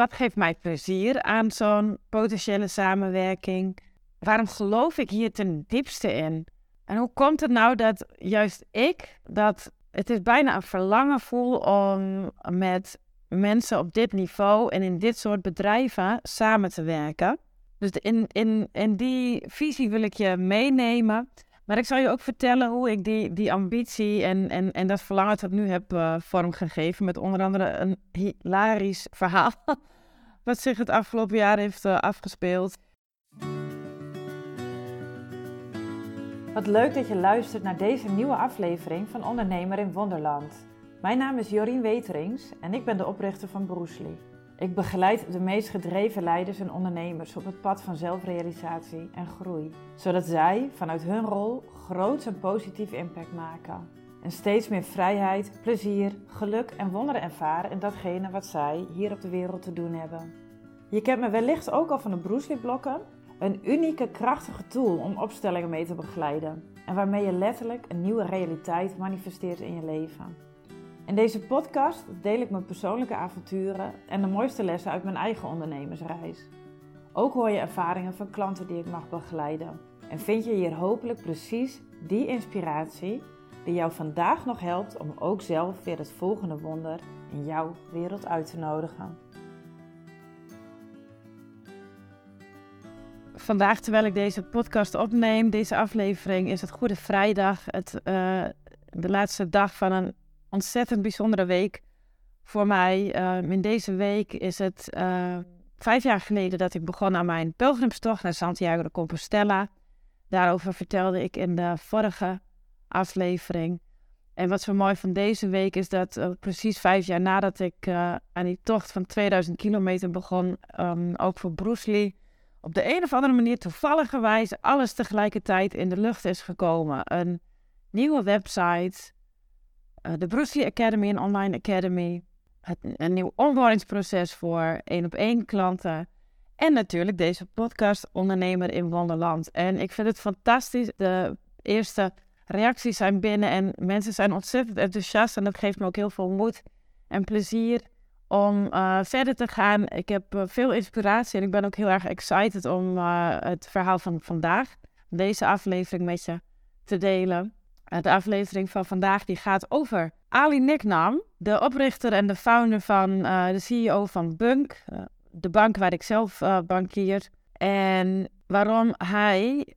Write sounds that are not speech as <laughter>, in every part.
wat geeft mij plezier aan zo'n potentiële samenwerking? Waarom geloof ik hier ten diepste in? En hoe komt het nou dat juist ik, dat het is bijna een verlangen voel om met mensen op dit niveau en in dit soort bedrijven samen te werken? Dus in, in, in die visie wil ik je meenemen. Maar ik zal je ook vertellen hoe ik die, die ambitie en, en, en dat verlangen tot nu heb uh, vormgegeven. Met onder andere een hilarisch verhaal. <laughs> Wat zich het afgelopen jaar heeft uh, afgespeeld. Wat leuk dat je luistert naar deze nieuwe aflevering van Ondernemer in Wonderland. Mijn naam is Jorien Weterings en ik ben de oprichter van Broesli. Ik begeleid de meest gedreven leiders en ondernemers op het pad van zelfrealisatie en groei, zodat zij vanuit hun rol groots en positief impact maken. En steeds meer vrijheid, plezier, geluk en wonderen ervaren in datgene wat zij hier op de wereld te doen hebben. Je kent me wellicht ook al van de Broesli-blokken, een unieke, krachtige tool om opstellingen mee te begeleiden en waarmee je letterlijk een nieuwe realiteit manifesteert in je leven. In deze podcast deel ik mijn persoonlijke avonturen en de mooiste lessen uit mijn eigen ondernemersreis. Ook hoor je ervaringen van klanten die ik mag begeleiden. En vind je hier hopelijk precies die inspiratie die jou vandaag nog helpt om ook zelf weer het volgende wonder in jouw wereld uit te nodigen. Vandaag, terwijl ik deze podcast opneem, deze aflevering, is het Goede Vrijdag. Het, uh, de laatste dag van een ontzettend bijzondere week voor mij. Ehm, in deze week is het uh, vijf jaar geleden dat ik begon aan mijn pelgrimstocht naar Santiago de Compostela. Daarover vertelde ik in de vorige aflevering. En wat zo mooi van deze week is dat uh, precies vijf jaar nadat ik uh, aan die tocht van 2000 kilometer begon, um, ook voor Bruce Lee, op de een of andere manier toevalligerwijs alles tegelijkertijd in de lucht is gekomen. Een nieuwe website, uh, de Bruce Lee Academy, een online academy. Het, een nieuw onboardingsproces voor één op één klanten. En natuurlijk deze podcast Ondernemer in Wonderland. En ik vind het fantastisch. De eerste reacties zijn binnen en mensen zijn ontzettend enthousiast. En dat geeft me ook heel veel moed en plezier om uh, verder te gaan. Ik heb uh, veel inspiratie en ik ben ook heel erg excited om uh, het verhaal van vandaag, deze aflevering met je te delen. De aflevering van vandaag die gaat over Ali Niknam, de oprichter en de founder van de CEO van Bunk, de bank waar ik zelf bankier. En waarom hij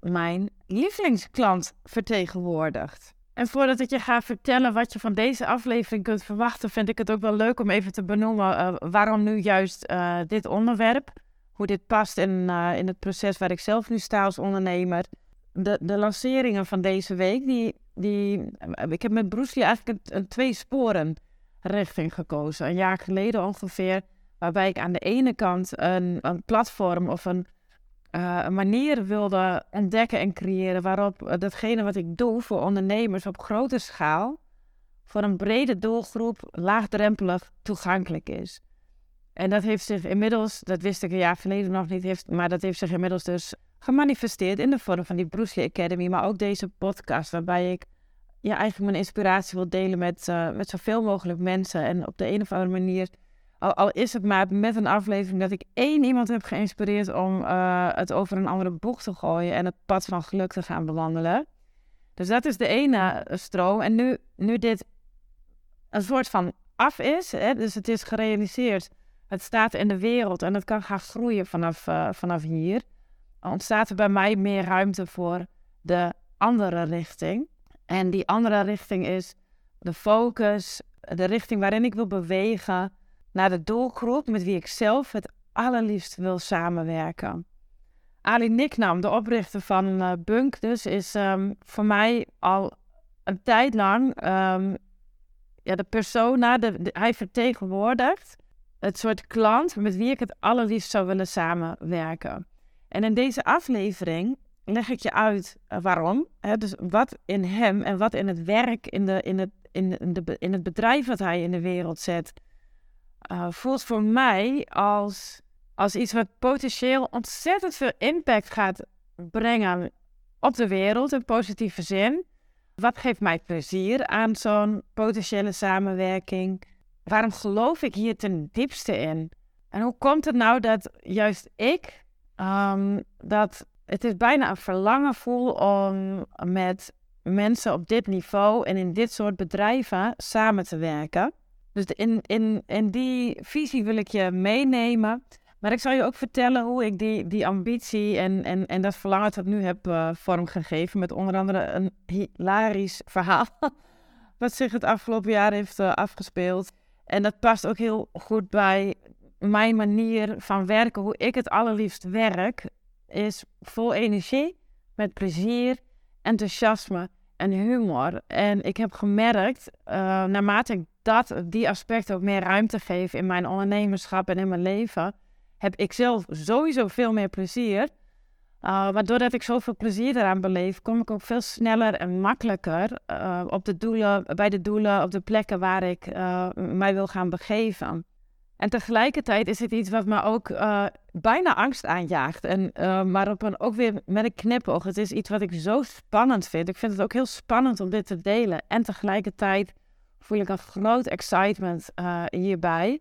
mijn lievelingsklant vertegenwoordigt. En voordat ik je ga vertellen wat je van deze aflevering kunt verwachten, vind ik het ook wel leuk om even te benoemen waarom nu juist dit onderwerp. Hoe dit past in, in het proces waar ik zelf nu sta als ondernemer de, de lanceringen van deze week, die, die, ik heb met Bruce eigenlijk een, een twee sporen richting gekozen. Een jaar geleden ongeveer, waarbij ik aan de ene kant een, een platform of een, uh, een manier wilde ontdekken en creëren waarop datgene wat ik doe voor ondernemers op grote schaal, voor een brede doelgroep, laagdrempelig toegankelijk is. En dat heeft zich inmiddels, dat wist ik een jaar geleden nog niet, heeft, maar dat heeft zich inmiddels dus gemanifesteerd in de vorm van die Bruce Lee Academy, maar ook deze podcast, waarbij ik ja, eigenlijk mijn inspiratie wil delen met, uh, met zoveel mogelijk mensen. En op de een of andere manier, al, al, is het maar met een aflevering dat ik één iemand heb geïnspireerd om uh, het over een andere boeg te gooien en het pad van geluk te gaan bewandelen. Dus dat is de ene stroom. En nu, nu dit een soort van af is, hè, dus het is gerealiseerd, het staat in de wereld en het kan gaan groeien vanaf, uh, vanaf hier ontstaat er bij mij meer ruimte voor de andere richting. En die andere richting is de focus, de richting waarin ik wil bewegen naar de doelgroep met wie ik zelf het allerliefst wil samenwerken. Ali Niknam, de oprichter van uh, Bunk, dus is um, voor mij al een tijd lang um, ja, de persona, de, de, hij vertegenwoordigt het soort klant met wie ik het allerliefst zou willen samenwerken. En in deze aflevering leg ik je uit uh, waarom. Hè? Dus wat in hem en wat in het werk, in, de, in, het, in, de, in het bedrijf wat hij in de wereld zet, uh, voelt voor mij als, als iets wat potentieel ontzettend veel impact gaat brengen op de wereld in positieve zin. Wat geeft mij plezier aan zo'n potentiële samenwerking? Waarom geloof ik hier ten diepste in? En hoe komt het nou dat juist ik, ehm, dat het is bijna een verlangen voel om met mensen op dit niveau en in dit soort bedrijven samen te werken. Dus in, in, in die visie wil ik je meenemen. Maar ik zal je ook vertellen hoe ik die, die ambitie en, en, en dat verlangen tot nu heb uh, vormgegeven. Met onder andere een hilarisch verhaal. <laughs> Wat zich het afgelopen jaar heeft uh, afgespeeld. En dat past ook heel goed bij mijn manier van werken. Hoe ik het allerliefst werk. Is vol energie, met plezier, enthousiasme en humor. En ik heb gemerkt, uh, naarmate ik dat, die aspecten ook meer ruimte geef in mijn ondernemerschap en in mijn leven, heb ik zelf sowieso veel meer plezier. Uh, maar doordat ik zoveel plezier eraan beleef, kom ik ook veel sneller en makkelijker uh, op de doelen, bij de doelen, op de plekken waar ik mij wil gaan begeven. En tegelijkertijd is het iets wat me ook bijna angst aanjaagt. En, maar op een, ook weer met een knipoog. Het is iets wat ik zo spannend vind. Ik vind het ook heel spannend om dit te delen. En tegelijkertijd voel ik een groot excitement uh, hierbij.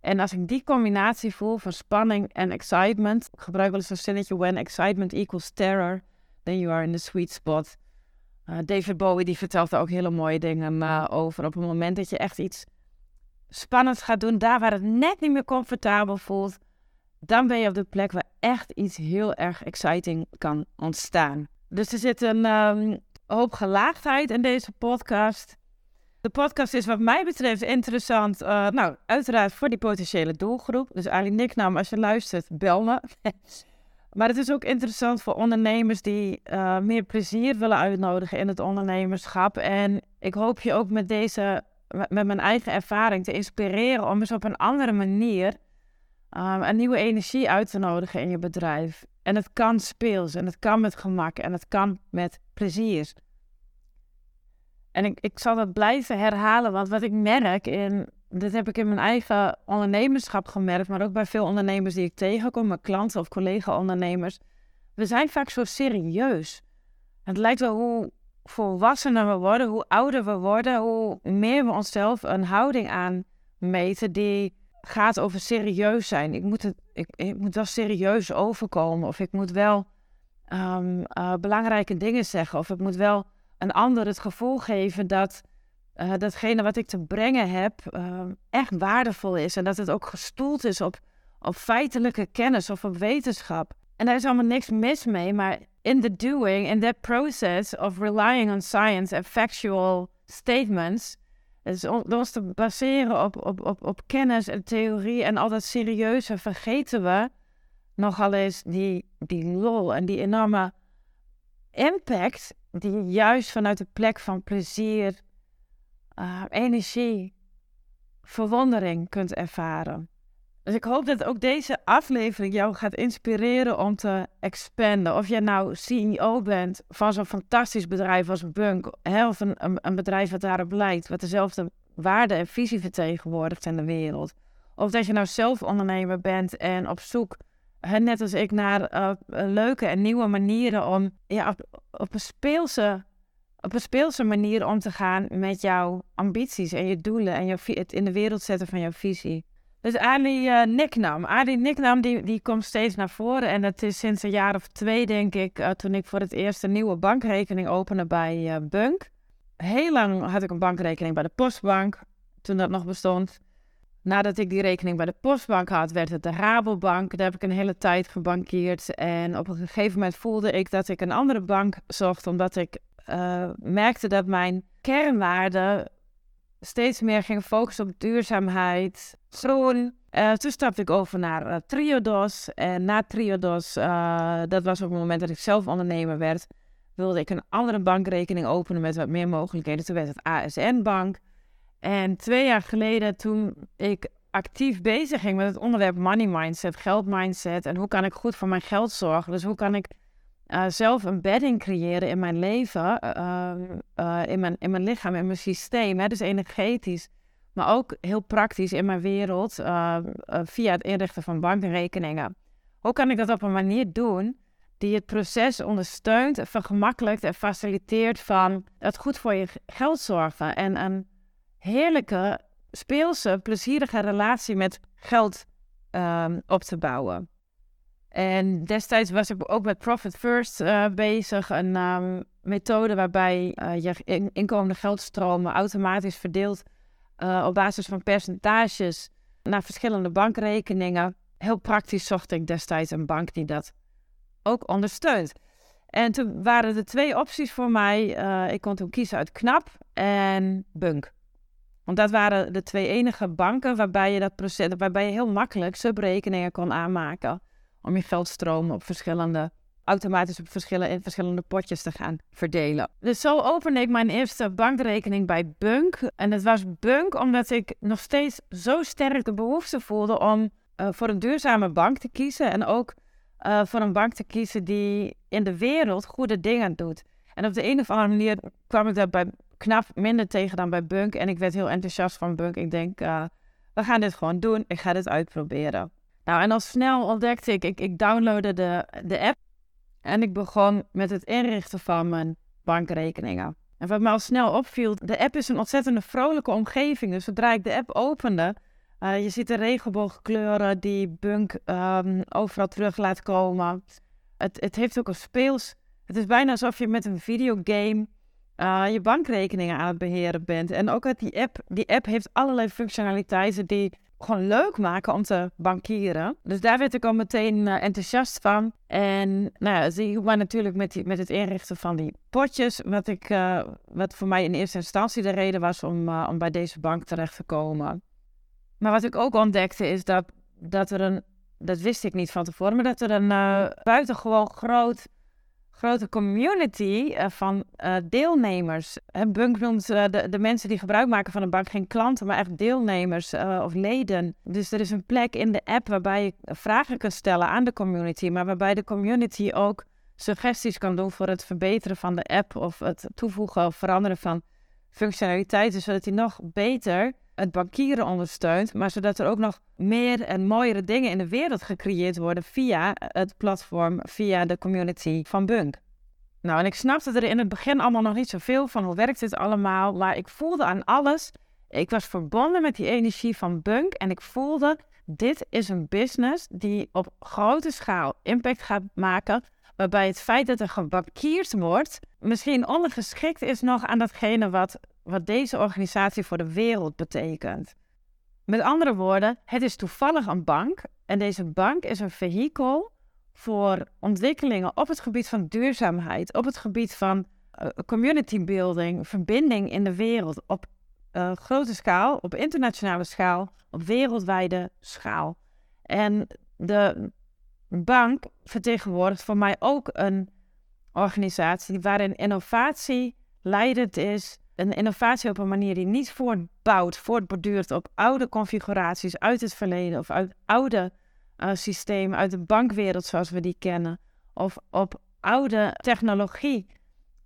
En als ik die combinatie voel van spanning en excitement. Ik gebruik wel eens een zinnetje. When excitement equals terror, then you are in the sweet spot. David Bowie die vertelt ook hele mooie dingen over. Op het moment dat je echt iets spannend gaat doen, daar waar het net niet meer comfortabel voelt, dan ben je op de plek waar echt iets heel erg exciting kan ontstaan. Dus er zit een um, hoop gelaagdheid in deze podcast. De podcast is wat mij betreft interessant, uh, nou, uiteraard voor die potentiële doelgroep. Dus Ali Nicknam, als je luistert, bel me. <laughs> maar het is ook interessant voor ondernemers die uh, meer plezier willen uitnodigen in het ondernemerschap. En ik hoop je ook met deze met mijn eigen ervaring te inspireren om eens op een andere manier um, een nieuwe energie uit te nodigen in je bedrijf. En het kan speels en het kan met gemak en het kan met plezier. En ik, ik zal dat blijven herhalen, want wat ik merk, in, dit heb ik in mijn eigen ondernemerschap gemerkt, maar ook bij veel ondernemers die ik tegenkom, mijn klanten of collega-ondernemers. We zijn vaak zo serieus. Het lijkt wel hoe volwassener we worden, hoe ouder we worden, hoe meer we onszelf een houding aanmeten die gaat over serieus zijn. Ik moet, het, ik, ik moet wel serieus overkomen of ik moet wel um, uh, belangrijke dingen zeggen of ik moet wel een ander het gevoel geven dat uh, datgene wat ik te brengen heb uh, echt waardevol is en dat het ook gestoeld is op, op feitelijke kennis of op wetenschap. En daar is allemaal niks mis mee, maar in the doing, in that process of relying on science and factual statements, dus ons te baseren op, op, op, op kennis en theorie en al dat serieuze, vergeten we nogal eens die, die lol en die enorme impact die juist vanuit de plek van plezier, uh, energie, verwondering kunt ervaren. Dus ik hoop dat ook deze aflevering jou gaat inspireren om te expanden. Of jij nou CEO bent van zo'n fantastisch bedrijf als Bunk, hè, of een, een, bedrijf wat daarop lijkt, wat dezelfde waarden en visie vertegenwoordigt in de wereld. Of dat je nou zelf ondernemer bent en op zoek, net als ik, naar uh, leuke en nieuwe manieren om ja, op, een speelse, op een speelse manier om te gaan met jouw ambities en je doelen en je, het in de wereld zetten van jouw visie. Dus Ali uh, Nicknam. Ali Nicknam die, die komt steeds naar voren. En dat is sinds een jaar of twee, denk ik, toen ik voor het eerst een nieuwe bankrekening opende bij Bunk. Heel lang had ik een bankrekening bij de Postbank, toen dat nog bestond. Nadat ik die rekening bij de Postbank had, werd het de Rabobank. Daar heb ik een hele tijd gebankeerd. En op een gegeven moment voelde ik dat ik een andere bank zocht, omdat ik merkte dat mijn kernwaarden steeds meer ging focussen op duurzaamheid, groen. Uh, toen stapte ik over naar uh, Triodos. En na Triodos, dat was op het moment dat ik zelf ondernemer werd, wilde ik een andere bankrekening openen met wat meer mogelijkheden. Toen werd het ASN-bank. En twee jaar geleden, toen ik actief bezig ging met het onderwerp money mindset, geld mindset en hoe kan ik goed voor mijn geld zorgen. Dus hoe kan ik uh, zelf een bedding creëren in mijn leven, uh, uh, in, mijn, in mijn lichaam, in mijn systeem. Hè? Dus energetisch, maar ook heel praktisch in mijn wereld via het inrichten van bankrekeningen. Hoe kan ik dat op een manier doen die het proces ondersteunt, vergemakkelijkt en faciliteert van het goed voor je geld zorgen en een heerlijke, speelse, plezierige relatie met geld ehm, op te bouwen. En destijds was ik ook met Profit First uh, bezig, een um, methode waarbij uh, je in inkomende geldstromen automatisch verdeelt uh, op basis van percentages naar verschillende bankrekeningen. Heel praktisch zocht ik destijds een bank die dat ook ondersteunt. En toen waren er twee opties voor mij. ik kon toen kiezen uit KNAP en Bunk. Want dat waren de twee enige banken waarbij je, dat proces, waarbij je heel makkelijk subrekeningen kon aanmaken om je geldstromen op verschillende, automatisch op verschillende, in verschillende potjes te gaan verdelen. Dus zo opende ik mijn eerste bankrekening bij Bunk. En het was Bunk omdat ik nog steeds zo sterk de behoefte voelde om uh, voor een duurzame bank te kiezen. En ook uh, voor een bank te kiezen die in de wereld goede dingen doet. En op de een of andere manier kwam ik daar bij knap minder tegen dan bij Bunk. En ik werd heel enthousiast van Bunk. Ik denk, uh, we gaan dit gewoon doen. Ik ga dit uitproberen. Nou, en al snel ontdekte ik, ik, ik downloadde de, de app en ik begon met het inrichten van mijn bankrekeningen. En wat me al snel opviel, de app is een ontzettende vrolijke omgeving. Dus zodra ik de app opende, uh, je ziet de regenboogkleuren die Bunk um, overal terug laat komen. Het, het heeft ook een speels... Het is bijna alsof je met een videogame uh, je bankrekeningen aan het beheren bent. En ook uit die app, die app heeft allerlei functionaliteiten die gewoon leuk maken om te bankieren. Dus daar werd ik al meteen uh, enthousiast van. En nou ja, ik maar natuurlijk met, die, met het inrichten van die potjes, wat, ik, uh, wat voor mij in eerste instantie de reden was om, om bij deze bank terecht te komen. Maar wat ik ook ontdekte is dat, dat er een, dat wist ik niet van tevoren, maar dat er een buitengewoon groot grote community uh, van uh, deelnemers. Bunk noemt uh, de, de mensen die gebruik maken van een bank geen klanten, maar echt deelnemers of leden. Dus er is een plek in de app waarbij je vragen kunt stellen aan de community, maar waarbij de community ook suggesties kan doen voor het verbeteren van de app of het toevoegen of veranderen van functionaliteiten, zodat die nog beter het bankieren ondersteunt, maar zodat er ook nog meer en mooiere dingen in de wereld gecreëerd worden via het platform, via de community van Bunk. Nou, en ik snapte er in het begin allemaal nog niet zoveel van hoe werkt dit allemaal, maar ik voelde aan alles. Ik was verbonden met die energie van Bunk en ik voelde, dit is een business die op grote schaal impact gaat maken, waarbij het feit dat er gebankierd wordt misschien ondergeschikt is nog aan datgene wat wat deze organisatie voor de wereld betekent. Met andere woorden, het is toevallig een bank en deze bank is een vehikel voor ontwikkelingen op het gebied van duurzaamheid, op het gebied van uh, community building, verbinding in de wereld op uh, grote schaal, op internationale schaal, op wereldwijde schaal. En de bank vertegenwoordigt voor mij ook een organisatie waarin innovatie leidend is een innovatie op een manier die niet voortbouwt, voortborduurt op oude configuraties uit het verleden of uit oude uh, systemen, uit de bankwereld zoals we die kennen, of op oude technologie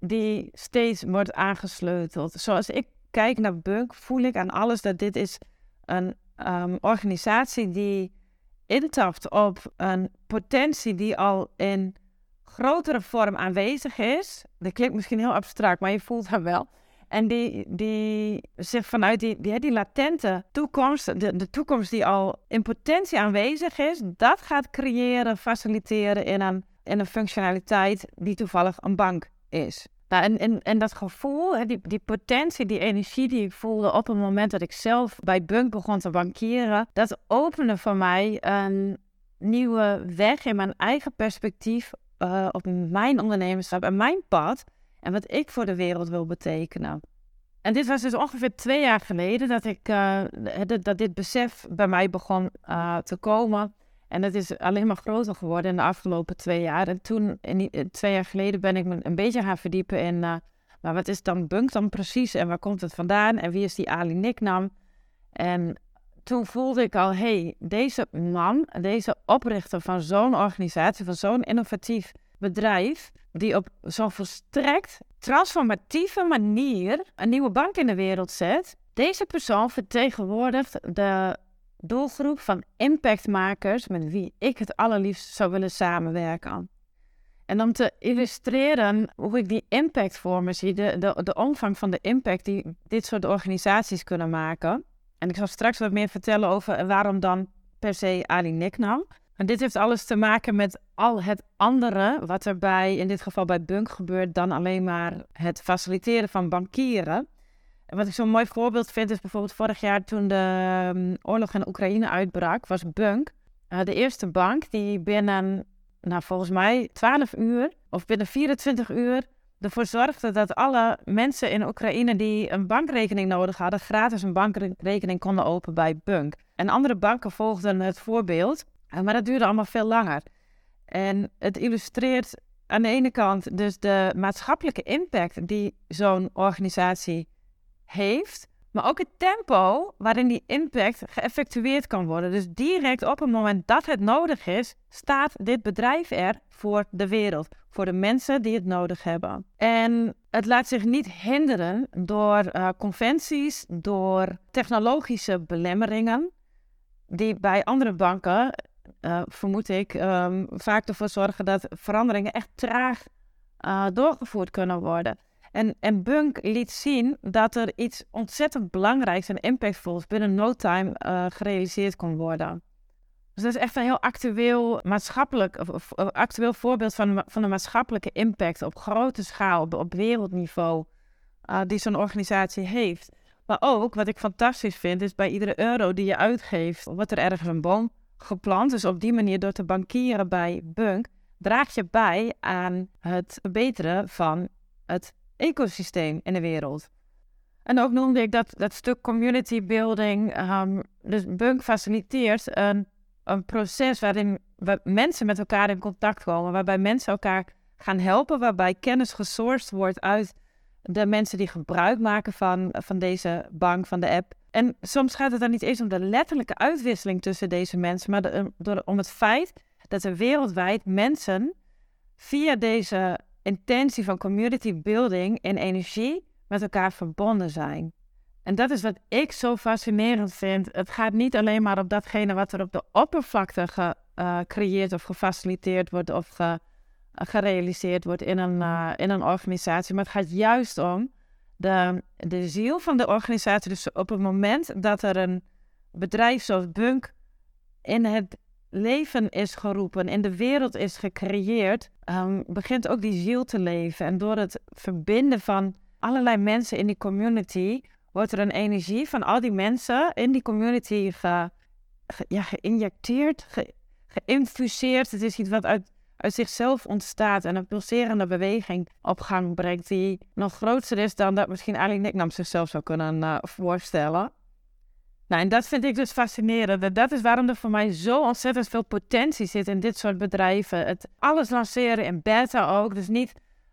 die steeds wordt aangesleuteld. Zoals ik kijk naar Bunk, voel ik aan alles dat dit is een um, organisatie die intapt op een potentie die al in grotere vorm aanwezig is. Dat klinkt misschien heel abstract, maar je voelt hem wel. En die, die zich vanuit die, die, die latente toekomst, de, de toekomst die al in potentie aanwezig is, dat gaat creëren, faciliteren in een, in een functionaliteit die toevallig een bank is. Nou, en, en, en dat gevoel, die, die potentie, die energie die ik voelde op het moment dat ik zelf bij Bunk begon te bankieren, dat opende voor mij een nieuwe weg in mijn eigen perspectief uh, op mijn ondernemerschap en mijn pad en wat ik voor de wereld wil betekenen. En dit was dus ongeveer twee jaar geleden dat, ik, uh, dat dit besef bij mij begon uh, te komen. En het is alleen maar groter geworden in de afgelopen twee jaar. En toen, in die, twee jaar geleden, ben ik me een beetje gaan verdiepen in... Uh, maar wat is dan Bunk dan precies en waar komt het vandaan en wie is die Ali Niknam? En toen voelde ik al, hey, deze man, deze oprichter van zo'n organisatie, van zo'n innovatief bedrijf die op zo'n volstrekt transformatieve manier een nieuwe bank in de wereld zet. Deze persoon vertegenwoordigt de doelgroep van impactmakers met wie ik het allerliefst zou willen samenwerken. En om te illustreren hoe ik die impact voor me zie, de, de, omvang van de impact die dit soort organisaties kunnen maken. En ik zal straks wat meer vertellen over waarom dan per se Ali Niknam. En dit heeft alles te maken met al het andere wat er bij, in dit geval bij Bunk gebeurt, dan alleen maar het faciliteren van bankieren. Wat ik zo'n mooi voorbeeld vind is bijvoorbeeld vorig jaar toen de um, oorlog in Oekraïne uitbrak, was Bunk uh, de eerste bank die binnen, nou volgens mij 12 uur of binnen 24 uur ervoor zorgde dat alle mensen in Oekraïne die een bankrekening nodig hadden, gratis een bankrekening konden openen bij Bunk. En andere banken volgden het voorbeeld, eh, maar dat duurde allemaal veel langer. En het illustreert aan de ene kant dus de maatschappelijke impact die zo'n organisatie heeft, maar ook het tempo waarin die impact geëffectueerd kan worden. Dus direct op het moment dat het nodig is, staat dit bedrijf er voor de wereld, voor de mensen die het nodig hebben. En het laat zich niet hinderen door uh, conventies, door technologische belemmeringen, die bij andere banken, uh, vermoed ik, um, vaak ervoor zorgen dat veranderingen echt traag uh, doorgevoerd kunnen worden. En, en Bunk liet zien dat er iets ontzettend belangrijks en impactvols binnen no time uh, gerealiseerd kon worden. Dus dat is echt een heel actueel maatschappelijk, actueel voorbeeld van, van de maatschappelijke impact op grote schaal, op, wereldniveau, uh, die zo'n organisatie heeft. Maar ook, wat ik fantastisch vind, is bij iedere euro die je uitgeeft, wordt er ergens een boom geplant. Dus op die manier, door te bankieren bij Bunk, draag je bij aan het verbeteren van het ecosysteem in de wereld. En ook noemde ik dat, dat stuk community building. Um, dus Bunk faciliteert een, een proces waarin we mensen met elkaar in contact komen, waarbij mensen elkaar gaan helpen, waarbij kennis gesourced wordt uit de mensen die gebruik maken van, van deze bank, van de app. En soms gaat het dan niet eens om de letterlijke uitwisseling tussen deze mensen, maar door, om het feit dat er wereldwijd mensen via deze intentie van community building en energie met elkaar verbonden zijn. En dat is wat ik zo fascinerend vind. Het gaat niet alleen maar op datgene wat er op de oppervlakte gecreëerd of gefaciliteerd wordt of ge, gerealiseerd wordt in een, uh, in een organisatie, maar het gaat juist om de, de ziel van de organisatie. Dus op het moment dat er een bedrijf zoals Bunk in het leven is geroepen, in de wereld is gecreëerd, um, begint ook die ziel te leven. En door het verbinden van allerlei mensen in die community, wordt er een energie van al die mensen in die community ge, ja, geïnjecteerd, ge, geïnfuseerd. Het is iets wat uit, uit zichzelf ontstaat en een pulserende beweging op gang brengt, die nog groter is dan dat misschien Ali Nicknam zichzelf zou kunnen uh, voorstellen. Nou, en dat vind ik dus fascinerend. Dat is waarom er voor mij zo ontzettend veel potentie zit in dit soort bedrijven. Het alles lanceren in beta ook. Dus niet,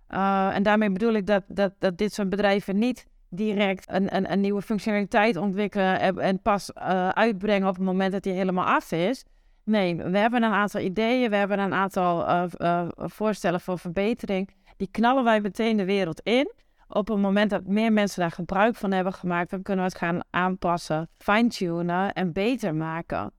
uh, en daarmee bedoel ik dat, dat, dat dit soort bedrijven niet direct een, een, een nieuwe functionaliteit ontwikkelen en, pas uh, uitbrengen op het moment dat die helemaal af is. Nee, we hebben een aantal ideeën, we hebben een aantal uh, voorstellen voor verbetering. Die knallen wij meteen de wereld in op het moment dat meer mensen daar gebruik van hebben gemaakt, dan kunnen we het gaan aanpassen, fine-tunen en beter maken.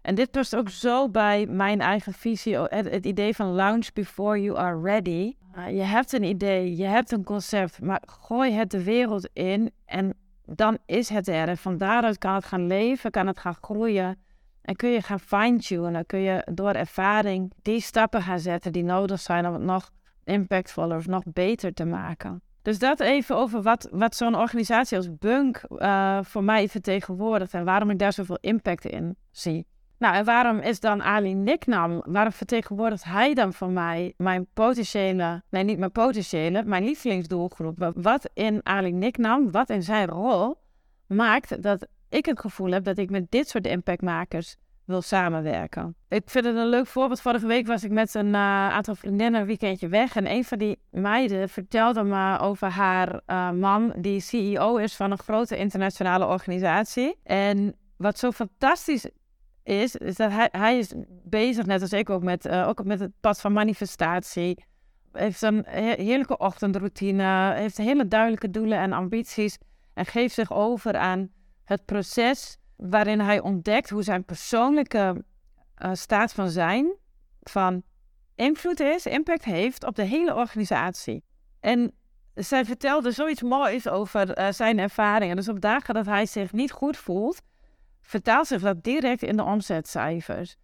En dit past ook zo bij mijn eigen visie, het, idee van launch before you are ready. Uh, je hebt een idee, je hebt een concept, maar gooi het de wereld in en dan is het er. En van daaruit kan het gaan leven, kan het gaan groeien. En kun je gaan fine-tunen, kun je door ervaring die stappen gaan zetten die nodig zijn om het nog impactvoller of nog beter te maken. Dus dat even over wat, wat zo'n organisatie als Bunk uh, voor mij vertegenwoordigt en waarom ik daar zoveel impact in zie. Nou, en waarom is dan Ali Niknam, waarom vertegenwoordigt hij dan voor mij mijn potentiële, nee niet mijn potentiële, mijn lievelingsdoelgroep? Wat in Ali Niknam, wat in zijn rol, maakt dat ik het gevoel heb dat ik met dit soort impactmakers wil samenwerken. Ik vind het een leuk voorbeeld. Vorige week was ik met een uh, aantal vriendinnen een weekendje weg. En een van die meiden vertelde me over haar uh, man, die CEO is van een grote internationale organisatie. En wat zo fantastisch is, is dat hij, hij is bezig, net als ik ook, met, uh, ook met het pad van manifestatie. Heeft een heerlijke ochtendroutine, heeft hele duidelijke doelen en ambities. En geeft zich over aan het proces waarin hij ontdekt hoe zijn persoonlijke uh, staat van zijn, van invloed is, impact heeft op de hele organisatie. En zij vertelde zoiets moois over uh, zijn ervaringen. Dus op dagen dat hij zich niet goed voelt, vertaalt zich dat direct in de omzetcijfers.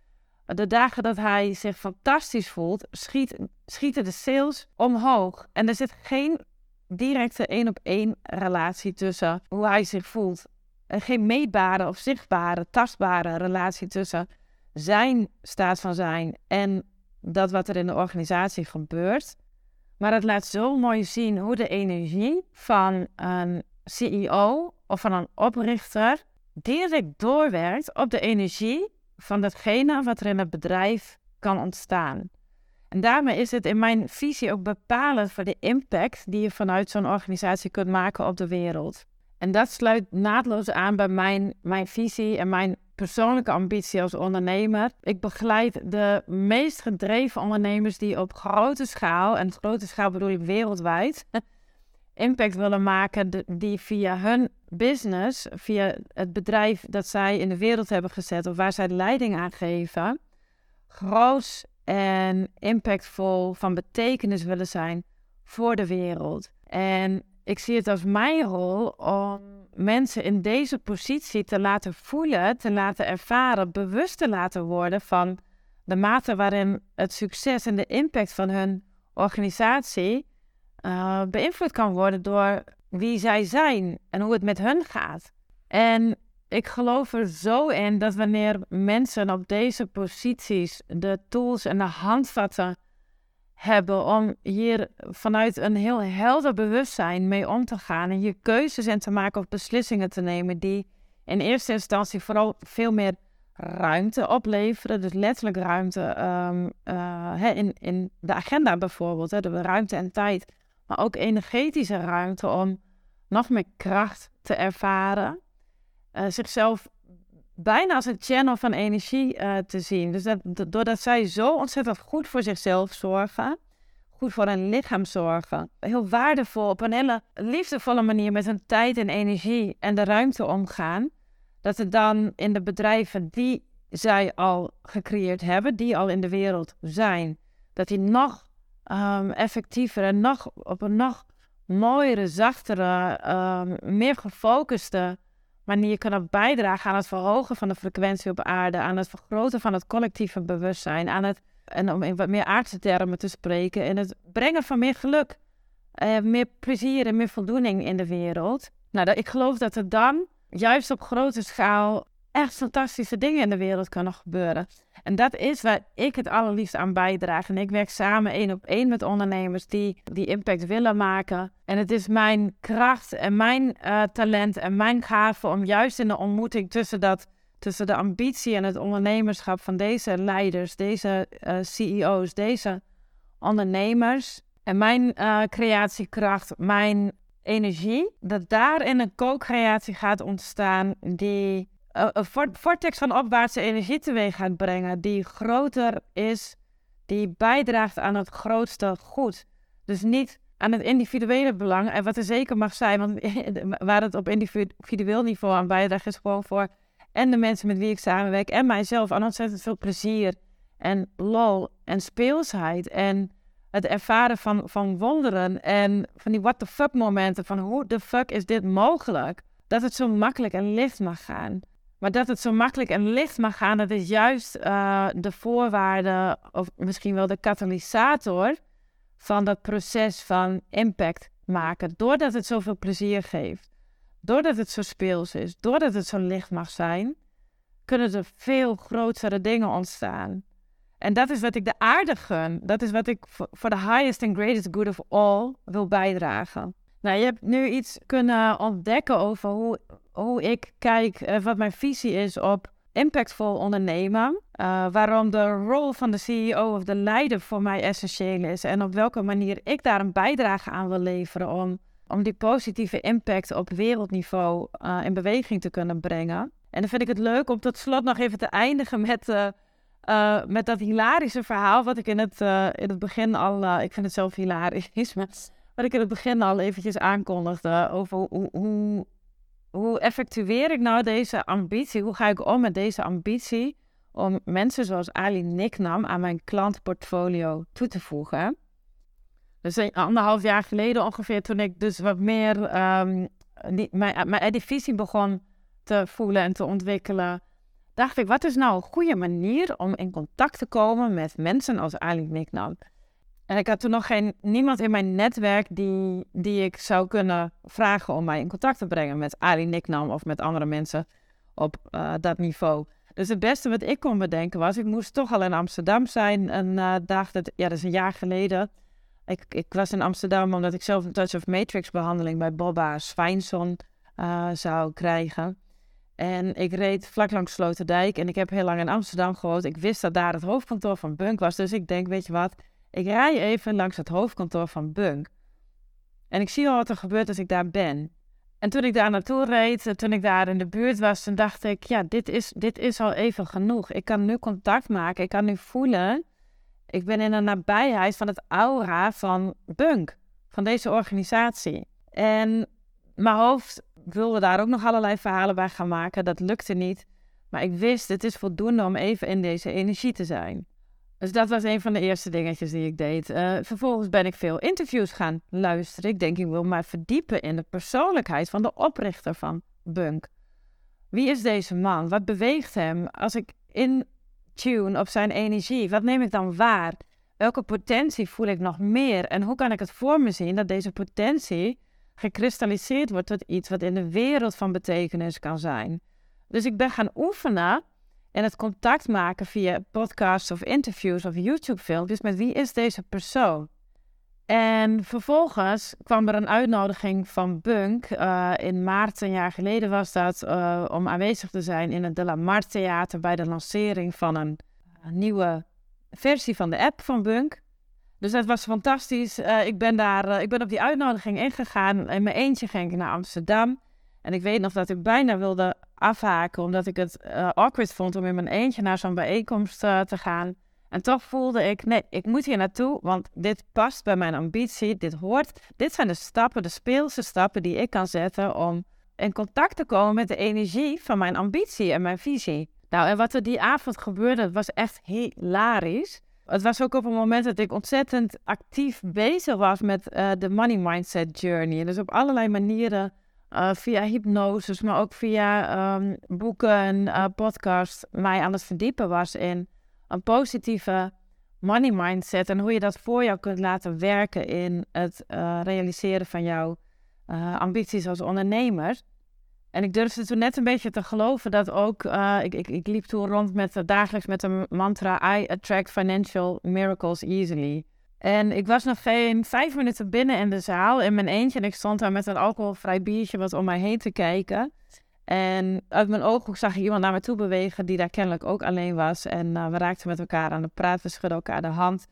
De dagen dat hij zich fantastisch voelt, schiet, schieten de sales omhoog. En er zit geen directe één op één relatie tussen hoe hij zich voelt. En geen meetbare of zichtbare, tastbare relatie tussen zijn staat van zijn en dat wat er in de organisatie gebeurt. Maar het laat zo mooi zien hoe de energie van een CEO of van een oprichter direct doorwerkt op de energie van datgene wat er in het bedrijf kan ontstaan. En daarmee is het in mijn visie ook bepalend voor de impact die je vanuit zo'n organisatie kunt maken op de wereld. En dat sluit naadloos aan bij mijn, mijn visie en mijn persoonlijke ambitie als ondernemer. Ik begeleid de meest gedreven ondernemers die op grote schaal, en grote schaal bedoel ik wereldwijd, <laughs> impact willen maken die via hun business, via het bedrijf dat zij in de wereld hebben gezet of waar zij leiding aan geven, groot en impactvol van betekenis willen zijn voor de wereld. En ik zie het als mijn rol om mensen in deze positie te laten voelen, te laten ervaren, bewust te laten worden van de mate waarin het succes en de impact van hun organisatie uh, beïnvloed kan worden door wie zij zijn en hoe het met hun gaat. En ik geloof er zo in dat wanneer mensen op deze posities de tools en de handvatten hebben om hier vanuit een heel helder bewustzijn mee om te gaan en je keuzes en te maken of beslissingen te nemen die in eerste instantie vooral veel meer ruimte opleveren. Dus letterlijk ruimte um, uh, in, in de agenda bijvoorbeeld, hè, de ruimte en tijd, maar ook energetische ruimte om nog meer kracht te ervaren. Uh, zichzelf bijna als een channel van energie uh, te zien. Dus dat, doordat zij zo ontzettend goed voor zichzelf zorgen, goed voor hun lichaam zorgen, heel waardevol, op een hele liefdevolle manier met hun tijd en energie en de ruimte omgaan, dat er dan in de bedrijven die zij al gecreëerd hebben, die al in de wereld zijn, dat die nog um, effectiever en nog op een nog mooiere, zachtere, um, meer gefocuste manier kunnen bijdragen aan het verhogen van de frequentie op aarde, aan het vergroten van het collectieve bewustzijn, aan het, en om in wat meer aardse termen te spreken, in het brengen van meer geluk, uh, meer plezier en meer voldoening in de wereld. Nou, ik geloof dat er dan juist op grote schaal echt fantastische dingen in de wereld kunnen gebeuren. En dat is waar ik het allerliefst aan bijdraag. En ik werk samen één op één met ondernemers die die impact willen maken. En het is mijn kracht en mijn uh, talent en mijn gave om juist in de ontmoeting tussen, dat, tussen de ambitie en het ondernemerschap van deze leiders, deze uh, CEO's, deze ondernemers en mijn uh, creatiekracht, mijn energie, dat daarin een co-creatie gaat ontstaan die een vortex van opwaartse energie teweeg gaat brengen, die groter is, die bijdraagt aan het grootste goed. Dus niet aan het individuele belang, en wat er zeker mag zijn, want <laughs> waar het op individueel niveau aan bijdraagt, is gewoon voor en de mensen met wie ik samenwerk en mijzelf aan ontzettend veel plezier en lol en speelsheid en het ervaren van, van wonderen en van die what the fuck momenten van hoe de fuck is dit mogelijk? Dat het zo makkelijk en licht mag gaan. Maar dat het zo makkelijk en licht mag gaan, dat is juist uh, de voorwaarde, of misschien wel de katalysator van dat proces van impact maken. Doordat het zoveel plezier geeft, doordat het zo speels is, doordat het zo licht mag zijn, kunnen er veel grotere dingen ontstaan. En dat is wat ik de aarde gun. Dat is wat ik voor de highest and greatest good of all wil bijdragen. Nou, je hebt nu iets kunnen ontdekken over hoe, hoe ik kijk, uh, wat mijn visie is op impactvol ondernemen. Uh, waarom de rol van de CEO of de leider voor mij essentieel is. En op welke manier ik daar een bijdrage aan wil leveren om, om die positieve impact op wereldniveau uh, in beweging te kunnen brengen. En dan vind ik het leuk om tot slot nog even te eindigen met, met dat hilarische verhaal. Wat ik in het, in het begin al. ik vind het zelf hilarisch. <laughs> Maar wat ik in het begin al eventjes aankondigde. Over hoe, hoe, hoe effectueer ik nou deze ambitie? Hoe ga ik om met deze ambitie om mensen zoals Ali Niknam aan mijn klantportfolio toe te voegen? Dus anderhalf jaar geleden ongeveer, toen ik dus wat meer die, mijn, mijn visie begon te voelen en te ontwikkelen, dacht ik, wat is nou een goede manier om in contact te komen met mensen als Ali Niknam? En ik had toen nog geen, niemand in mijn netwerk die, die ik zou kunnen vragen om mij in contact te brengen met Ali Niknam of met andere mensen op uh, dat niveau. Dus het beste wat ik kon bedenken was, ik moest toch al in Amsterdam zijn. En uh, dacht het, ja, dat is een jaar geleden. Ik, ik was in Amsterdam omdat ik zelf een Touch of Matrix behandeling bij Bobba Swijnson uh, zou krijgen. En ik reed vlak langs Sloterdijk en ik heb heel lang in Amsterdam gewoond. Ik wist dat daar het hoofdkantoor van Bunk was. Dus ik denk, weet je wat, ik rij even langs het hoofdkantoor van Bunk. En ik zie al wat er gebeurt als ik daar ben. En toen ik daar naartoe reed, toen ik daar in de buurt was, toen dacht ik, ja, dit is, dit is al even genoeg. Ik kan nu contact maken, ik kan nu voelen. Ik ben in de nabijheid van het aura van Bunk, van deze organisatie. En mijn hoofd wilde daar ook nog allerlei verhalen bij gaan maken. Dat lukte niet. Maar ik wist, het is voldoende om even in deze energie te zijn. Dus dat was een van de eerste dingetjes die ik deed. Uh, vervolgens ben ik veel interviews gaan luisteren. Ik denk, ik wil mij verdiepen in de persoonlijkheid van de oprichter van Bunk. Wie is deze man? Wat beweegt hem? Als ik in tune op zijn energie, wat neem ik dan waar? Welke potentie voel ik nog meer? En hoe kan ik het voor me zien dat deze potentie gekristalliseerd wordt tot iets wat in de wereld van betekenis kan zijn? Dus ik ben gaan oefenen en het contact maken via podcasts of interviews of YouTube-filmpjes met wie is deze persoon. En vervolgens kwam er een uitnodiging van Bunk. Uh, in maart een jaar geleden was dat uh, om aanwezig te zijn in het De La Mar Theater bij de lancering van een, een nieuwe versie van de app van Bunk. Dus dat was fantastisch. Ik, ben daar, ik ben op die uitnodiging ingegaan. In mijn eentje ging ik naar Amsterdam. En ik weet nog dat ik bijna wilde afhaken, omdat ik het uh, awkward vond om in mijn eentje naar zo'n bijeenkomst uh, te gaan. En toch voelde ik, nee, ik moet hier naartoe, want dit past bij mijn ambitie, dit hoort. Dit zijn de stappen, de speelse stappen die ik kan zetten om in contact te komen met de energie van mijn ambitie en mijn visie. Nou, en wat er die avond gebeurde, was echt hilarisch. Het was ook op een moment dat ik ontzettend actief bezig was met uh, de money mindset journey. Dus op allerlei manieren uh, via hypnose, maar ook via um, boeken en uh, podcasts mij aan het verdiepen was in een positieve money mindset en hoe je dat voor jou kunt laten werken in het uh, realiseren van jouw ambities als ondernemer. En ik durfde toen net een beetje te geloven dat ook, ik, ik, ik, liep toen rond met dagelijks met een mantra, I attract financial miracles easily. En ik was nog geen vijf minuten binnen in de zaal in mijn eentje. En ik stond daar met een alcoholvrij biertje wat om mij heen te kijken. En uit mijn ooghoek zag ik iemand naar me toe bewegen die daar kennelijk ook alleen was. En uh, we raakten met elkaar aan de praat, we schudden elkaar de hand.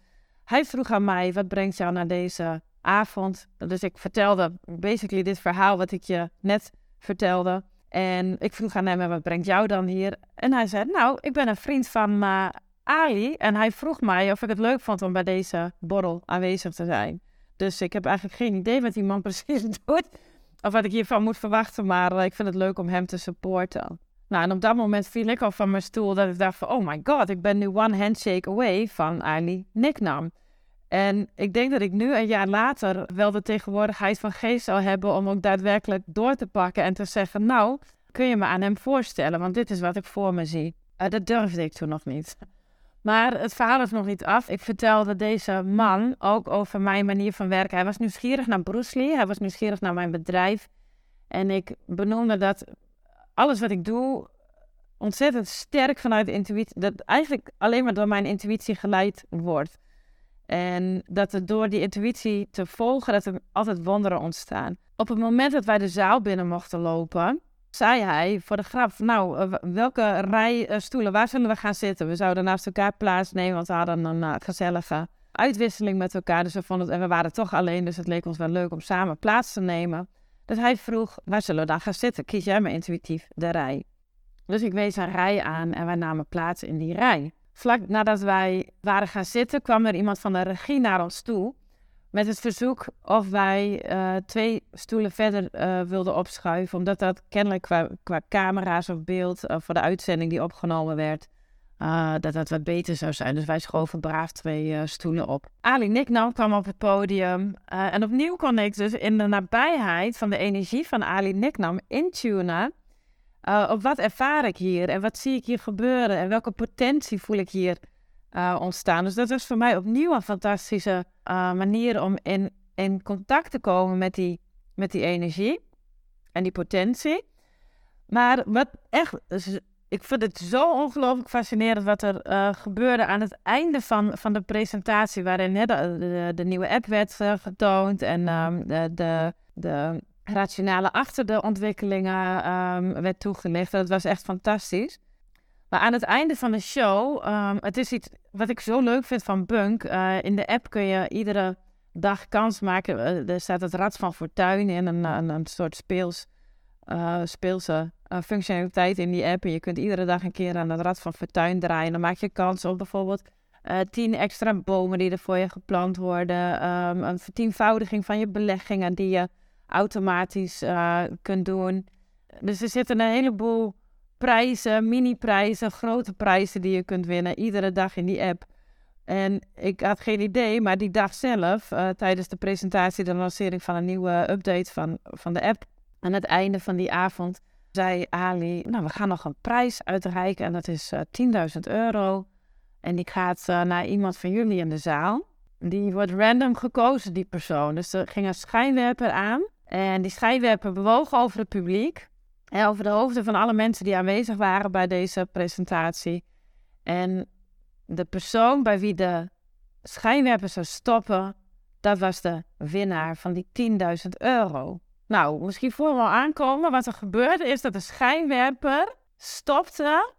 Hij vroeg aan mij, wat brengt jou naar deze avond? Dus ik vertelde basically dit verhaal wat ik je net vertelde. En ik vroeg aan hem, wat brengt jou dan hier? En hij zei, nou, ik ben een vriend van uh, Ali en hij vroeg mij of ik het leuk vond om bij deze borrel aanwezig te zijn. Dus ik heb eigenlijk geen idee wat die man <laughs> precies doet. Of wat ik hiervan moet verwachten, maar eh, ik vind het leuk om hem te supporten. Nou, en op dat moment viel ik al van mijn stoel dat ik dacht van... oh my god, ik ben nu one handshake away van Ali Nicknam. En ik denk dat ik nu, een jaar later, wel de tegenwoordigheid van geest zou hebben... om ook daadwerkelijk door te pakken en te zeggen... nou, kun je me aan hem voorstellen, want dit is wat ik voor me zie. Uh, dat durfde ik toen nog niet. Maar het verhaal is nog niet af. Ik vertelde deze man ook over mijn manier van werken. Hij was nieuwsgierig naar Bruce Lee. Hij was nieuwsgierig naar mijn bedrijf. En ik benoemde dat alles wat ik doe ontzettend sterk vanuit de intuïtie... dat eigenlijk alleen maar door mijn intuïtie geleid wordt. En dat door die intuïtie te volgen, dat er altijd wonderen ontstaan. Op het moment dat wij de zaal binnen mochten lopen zei hij voor de grap, nou, eh, welke rij uh, stoelen, waar zullen we gaan zitten? We zouden naast elkaar plaatsnemen, want we hadden een uh, gezellige uitwisseling met elkaar. Dus we vonden en we waren toch alleen, dus het leek ons wel leuk om samen plaats te nemen. Dus hij vroeg, waar zullen we dan gaan zitten? Kies jij maar intuïtief de rij. Dus ik wees een rij aan en wij namen plaats in die rij. Vlak nadat wij waren gaan zitten, kwam er iemand van de regie naar ons toe met het verzoek of wij uh, twee stoelen verder uh, wilden opschuiven. Omdat dat kennelijk qua, camera's of beeld uh, voor de uitzending die opgenomen werd, dat dat wat beter zou zijn. Dus wij schoven braaf twee stoelen op. Ali Nicknam kwam op het podium. en opnieuw kon ik dus in de nabijheid van de energie van Ali Nicknam intunen. Op wat ervaar ik hier en wat zie ik hier gebeuren en welke potentie voel ik hier uh, ontstaan. Dus dat was voor mij opnieuw een fantastische uh, manier om in, in contact te komen met die, met die energie en die potentie. Maar wat echt, dus ik vind het zo ongelooflijk fascinerend wat er uh, gebeurde aan het einde van, van de presentatie, waarin de, de, de, nieuwe app werd getoond en um, de, de, de rationale achter de ontwikkelingen um, werd toegelicht. Dat was echt fantastisch. Aan het einde van de show, um, het is iets wat ik zo leuk vind van Bunk. Uh, in de app kun je iedere dag kans maken. Uh, er staat het Rad van Fortuin in, een, een, soort speels, uh, speelse functionaliteit in die app. En je kunt iedere dag een keer aan het Rad van Fortuin draaien. Dan maak je kans op bijvoorbeeld tien extra bomen die er voor je geplant worden. Um, een vertienvoudiging van je beleggingen die je automatisch kunt doen. Dus er zitten een heleboel prijzen, mini-prijzen, grote prijzen die je kunt winnen. Iedere dag in die app. En ik had geen idee, maar die dag zelf, uh, tijdens de presentatie, de lancering van een nieuwe update van, van de app, aan het einde van die avond, zei Ali, nou, we gaan nog een prijs uitreiken en dat is uh, 10.000 euro. En die gaat uh, naar iemand van jullie in de zaal. Die wordt random gekozen, die persoon. Dus er ging een schijnwerper aan. En die schijnwerper bewoog over het publiek over de hoofden van alle mensen die aanwezig waren bij deze presentatie. En de persoon bij wie de schijnwerper zou stoppen, dat was de winnaar van die 10.000 euro. Nou, misschien voor we al aankomen, wat er gebeurde is dat de schijnwerper stopte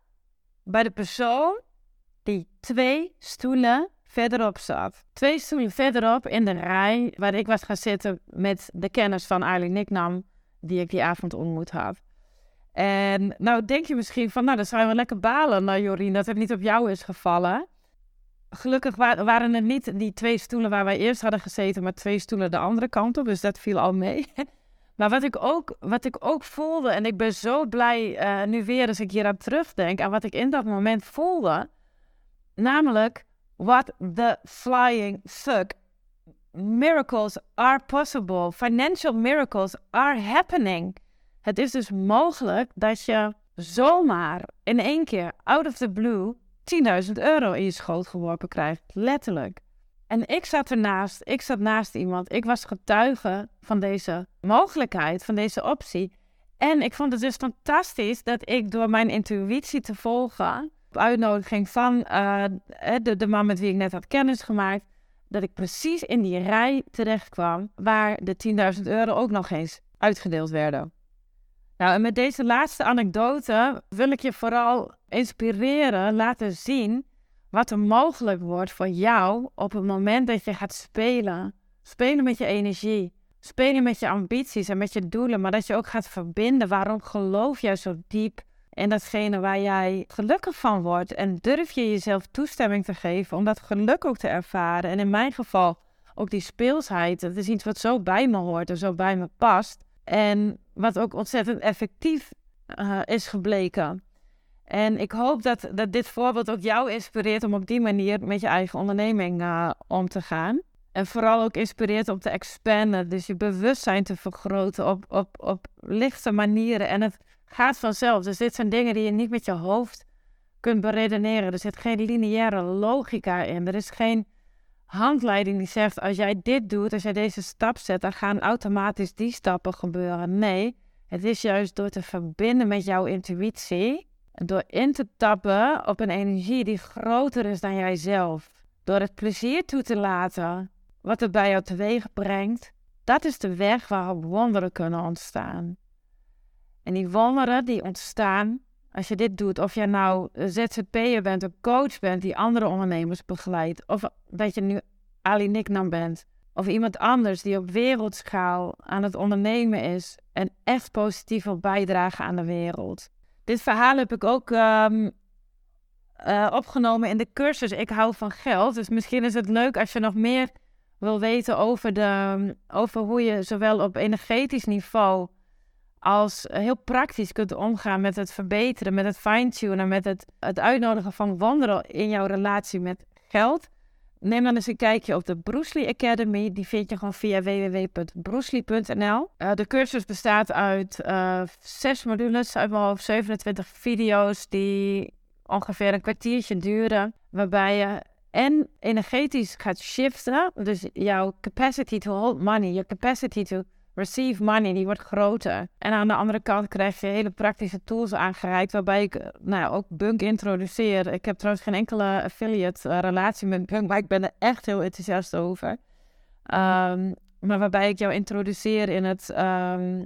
bij de persoon die twee stoelen verderop zat. Twee stoelen verderop in de rij waar ik was gaan zitten met de kennis van Arlie Nicknam, die ik die avond ontmoet had. En nou denk je misschien van, nou, dan zou je wel lekker balen, nou, Jorien, dat het niet op jou is gevallen. Gelukkig waren het niet die twee stoelen waar wij eerst hadden gezeten, maar twee stoelen de andere kant op. Dus dat viel al mee. <laughs> Maar wat ik ook, wat ik ook voelde, en ik ben zo blij uh, nu weer als ik hier aan terugdenk aan wat ik in dat moment voelde. Namelijk, what the flying fuck. Miracles are possible. Financial miracles are happening. Het is dus mogelijk dat je zomaar in één keer, out of the blue, 10.000 euro in je schoot geworpen krijgt. Letterlijk. En ik zat ernaast, ik zat naast iemand, ik was getuige van deze mogelijkheid, van deze optie. En ik vond het dus fantastisch dat ik door mijn intuïtie te volgen, op uitnodiging van uh, de, de man met wie ik net had kennis gemaakt, dat ik precies in die rij terecht kwam waar de 10.000 euro ook nog eens uitgedeeld werden. Nou, en met deze laatste anekdote wil ik je vooral inspireren, laten zien wat er mogelijk wordt voor jou op het moment dat je gaat spelen. Spelen met je energie, spelen met je ambities en met je doelen, maar dat je ook gaat verbinden. Waarom geloof jij zo diep in datgene waar jij gelukkig van wordt? En durf je jezelf toestemming te geven om dat geluk ook te ervaren? En in mijn geval ook die speelsheid. Dat is iets wat zo bij me hoort en zo bij me past. En wat ook ontzettend effectief uh, is gebleken. En ik hoop dat, dat dit voorbeeld ook jou inspireert om op die manier met je eigen onderneming uh, om te gaan. En vooral ook inspireert om te expanden, dus je bewustzijn te vergroten op, op, op lichte manieren. En het gaat vanzelf. Dus dit zijn dingen die je niet met je hoofd kunt beredeneren. Er zit geen lineaire logica in. Er is geen handleiding die zegt: als jij dit doet, als jij deze stap zet, dan gaan automatisch die stappen gebeuren. Nee, het is juist door te verbinden met jouw intuïtie, door in te tappen op een energie die groter is dan jijzelf, door het plezier toe te laten wat het bij jou teweeg brengt. Dat is de weg waarop wonderen kunnen ontstaan. En die wonderen die ontstaan als je dit doet, of jij nou ZZP'er bent, een coach bent die andere ondernemers begeleidt, of dat je nu Ali Nicknam bent, of iemand anders die op wereldschaal aan het ondernemen is en echt positief wil bijdragen aan de wereld. Dit verhaal heb ik ook um, uh, opgenomen in de cursus Ik hou van geld. Dus misschien is het leuk als je nog meer wil weten over, de, over hoe je zowel op energetisch niveau als heel praktisch kunt omgaan met het verbeteren, met het fine-tunen, met het, het uitnodigen van wonderen in jouw relatie met geld, Neem dan eens een kijkje op de Bruce Lee Academy. Die vind je gewoon via www.brucely.nl. Uh, de cursus bestaat uit uh, zes modules, uit mijn hoofd 27 video's die ongeveer een kwartiertje duren. Waarbij je en energetisch gaat shiften. Dus jouw capacity to hold money, je capacity to receive money, die wordt groter. En aan de andere kant krijg je hele praktische tools aangereikt, waarbij ik nou ook Bunk introduceer. Ik heb trouwens geen enkele affiliate uh, relatie met Bunk, maar ik ben er echt heel enthousiast over. Um, maar waarbij ik jou introduceer in het um,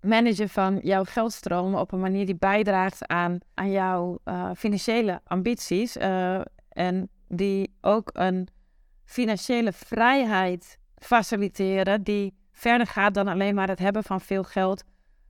managen van jouw geldstromen op een manier die bijdraagt aan, aan jouw uh, financiële ambities. Uh, en die ook een financiële vrijheid faciliteren die verder gaat dan alleen maar het hebben van veel geld,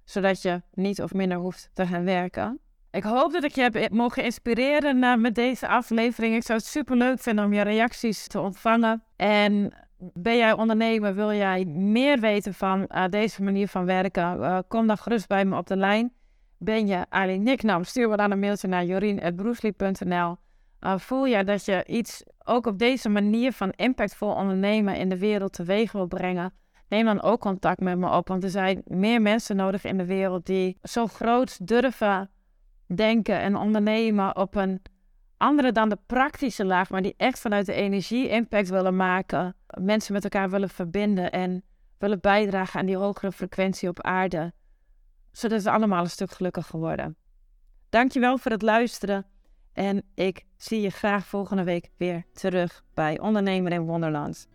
zodat je niet of minder hoeft te gaan werken. Ik hoop dat ik je heb mogen inspireren met deze aflevering. Ik zou het super leuk vinden om je reacties te ontvangen. En ben jij ondernemer, wil jij meer weten van uh, deze manier van werken? Uh, kom dan gerust bij me op de lijn. Ben je Ali Nicknam, stuur me dan een mailtje naar jorien.broesli.nl. voel jij dat je iets ook op deze manier van impactvol ondernemen in de wereld teweeg wil brengen? Neem dan ook contact met me op. Want er zijn meer mensen nodig in de wereld die zo groot durven denken en ondernemen op een andere dan de praktische laag, maar die echt vanuit de energie impact willen maken. Mensen met elkaar willen verbinden en willen bijdragen aan die hogere frequentie op aarde. Zodat ze allemaal een stuk gelukkiger worden. Dankjewel voor het luisteren. En ik zie je graag volgende week weer terug bij Ondernemer in Wonderland.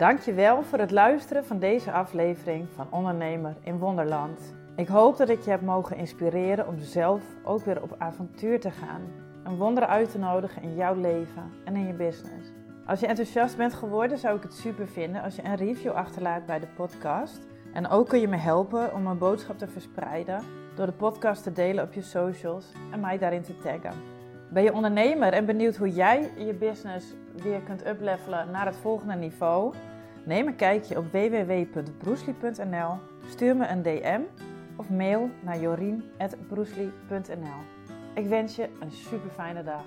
Dankjewel voor het luisteren van deze aflevering van Ondernemer in Wonderland. Ik hoop dat ik je heb mogen inspireren om zelf ook weer op avontuur te gaan. Een wonder uit te nodigen in jouw leven en in je business. Als je enthousiast bent geworden, zou ik het super vinden als je een review achterlaat bij de podcast. En ook kun je me helpen om mijn boodschap te verspreiden door de podcast te delen op je socials en mij daarin te taggen. Ben je ondernemer en benieuwd hoe jij je business weer kunt uplevelen naar het volgende niveau? Neem een kijkje op www.broesli.nl, stuur me een DM of mail naar jorien.broesli.nl. Ik wens je een super fijne dag.